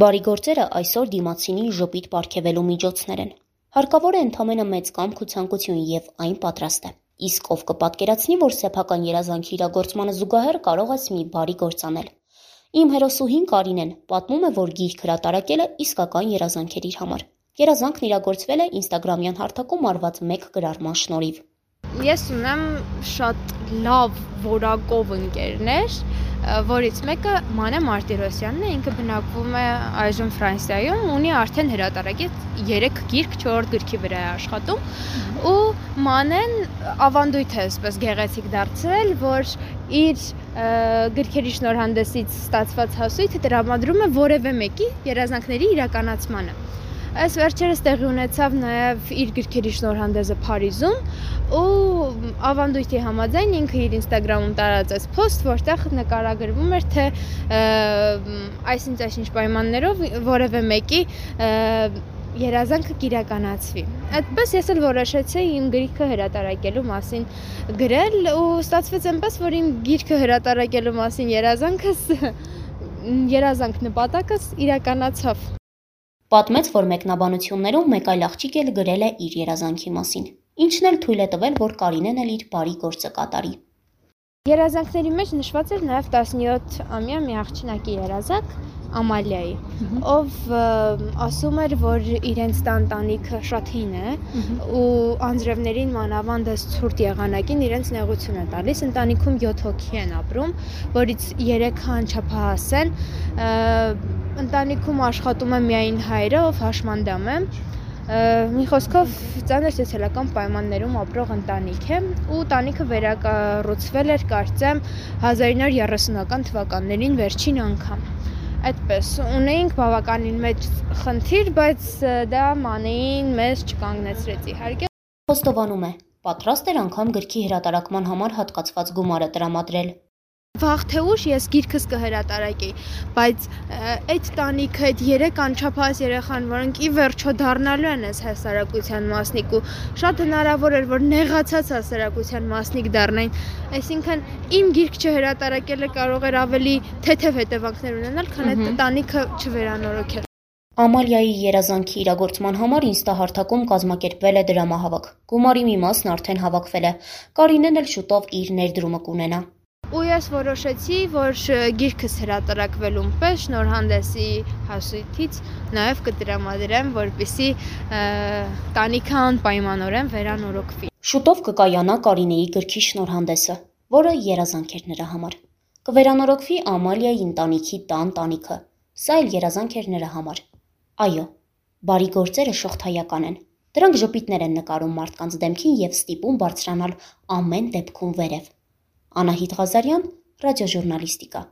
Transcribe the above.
Բարի գործերը այսօր դիմացինին ժպիտ պարգևելու միջոցներ են։ Հարկավոր է ընդամենը մեծ կամք ու ցանկություն եւ այն պատրաստ է։ Իսկ ով կպատկերացնի, որ սեփական երազանքի իրագործմանը զուգահեռ կարող ես մի բարի գործ անել։ Իմ հերոսուհին Կարինեն պատմում է, որ գիրք հրատարակել է իսկական երազանք էր իր համար։ Երազանքն իրագործվել է Instagram-յան հարթակում արված մեկ գրառման շնորհիվ։ Ես ունեմ շատ լավ որակով ընկերներ, որից մեկը Մանե Մարտիրոսյանն է, ինքը բնակվում է այժմ Ֆրանսիայում, ունի արդեն հրատարակեց 3 գիրք 4 գրքի վրա է աշխատում ու Մանեն ավանդույթ է այսպես գեղեցիկ դարձրել, որ իր գրքերի շնորհանդեսից ստացված հասույթը տրամադրում է որևէ մեկի երազանքների իրականացմանը։ Այս վերջերս տեղի ունեցավ նաև իր գրքերի շնորհանդեսը Փարիզում ու ավանդույթի համաձայն ինքը իր Instagram-ում տարածեց post, որտեղ նկարագրվում էր, թե այսինչ այսինչ պայմաններով որևէ մեկի երազանքը կիրականացվի։ Այդպես ես էլ որոշեցի իմ գրքը հրատարակելու մասին գրել ու ստացվեց այնպես, որ իմ գիրքը հրատարակելու մասին երազանքս երազանք նպատակս իրականացավ։ Պատմեց, որ մեկնաբանություններում մեկ այլ աղջիկ էլ գրել է իր երազանքի մասին, ինչն էլ թույլ է տվել, որ Կարինեն էլ իր բարի գործը կատարի։ Երազանքների մեջ նշված էր նաև 17-ամյա մի աղջնակի երազանք Ամալիայի, ով ասում էր, որ իրենց տան տանիքը շատ հին է ու անձրևներին մանավանդս ցուրտ եղանակին իրենց նեղություն է տալիս։ Ընտանիքում 7 հոգի են ապրում, որից 3-ը անչափահաս են ընտանիքում աշխատում է միայն հայրը, ով հաշմանդամ է։ Մի խոսքով ծանր սոցիալական պայմաններում ապրող ընտանիք է ու տանիքը վերակառուցվել էր, կարծեմ, 1930-ական թվականներին վերջին անգամ այդպես ունեինք բավականին մեծ խնդիր, բայց դա մանեին մեզ չկանգնեցրեց իհարկե։ Խոստովանում է, պատրաստ էր անգամ գրքի հրատարակման համար հատկացված գումարը տրամադրել վաղ թե ուշ ես գիրքս կհրատարակեի, բայց այդ տանիքը, այդ երեք անչափահաս երեխան, որոնք ի վերջո դառնալու են այս հասարակության մասնիկ ու շատ հնարավոր էր, որ նեղացած հասարակության մասնիկ դառնային, այսինքն իմ գիրք չհրատարակելը կարող էր ավելի թեթև հետևանքներ ունենալ, քան այդ տանիքը չվերանորոգել։ Ամալիայի երազանքի իրագործման համար ինստահարթակում կազմակերպվել է դրամահավաք։ Գումարի մի մասն արդեն հավաքվել է։ Կարինեն էլ շուտով իր ներդրումը կունենա ու ես որոշեցի, որ գիրքս հրատարակվելուն պես շնորհանդեսի հասույթից նաև կդրամադրեմ, որպիսի տանիքը անպայմանորեն վերանորոգվի։ Շուտով կկայանա Կարինեի գրքի շնորհանդեսը, որը երազանք էր նրա համար։ Կվերանորոգվի Ամալիայի ընտանիքի տան տանիքը։ Սա էլ երազանք էր նրա համար։ Այո, բարի գործերը շողթայական են։ Դրանք ժպիտներ են նկարում մարդկանց դեմքին եւ ստիպում բարձրանալ ամեն դեպքում վերև։ Անահիտ Ղազարյան, ռադիոժուրնալիստիկա։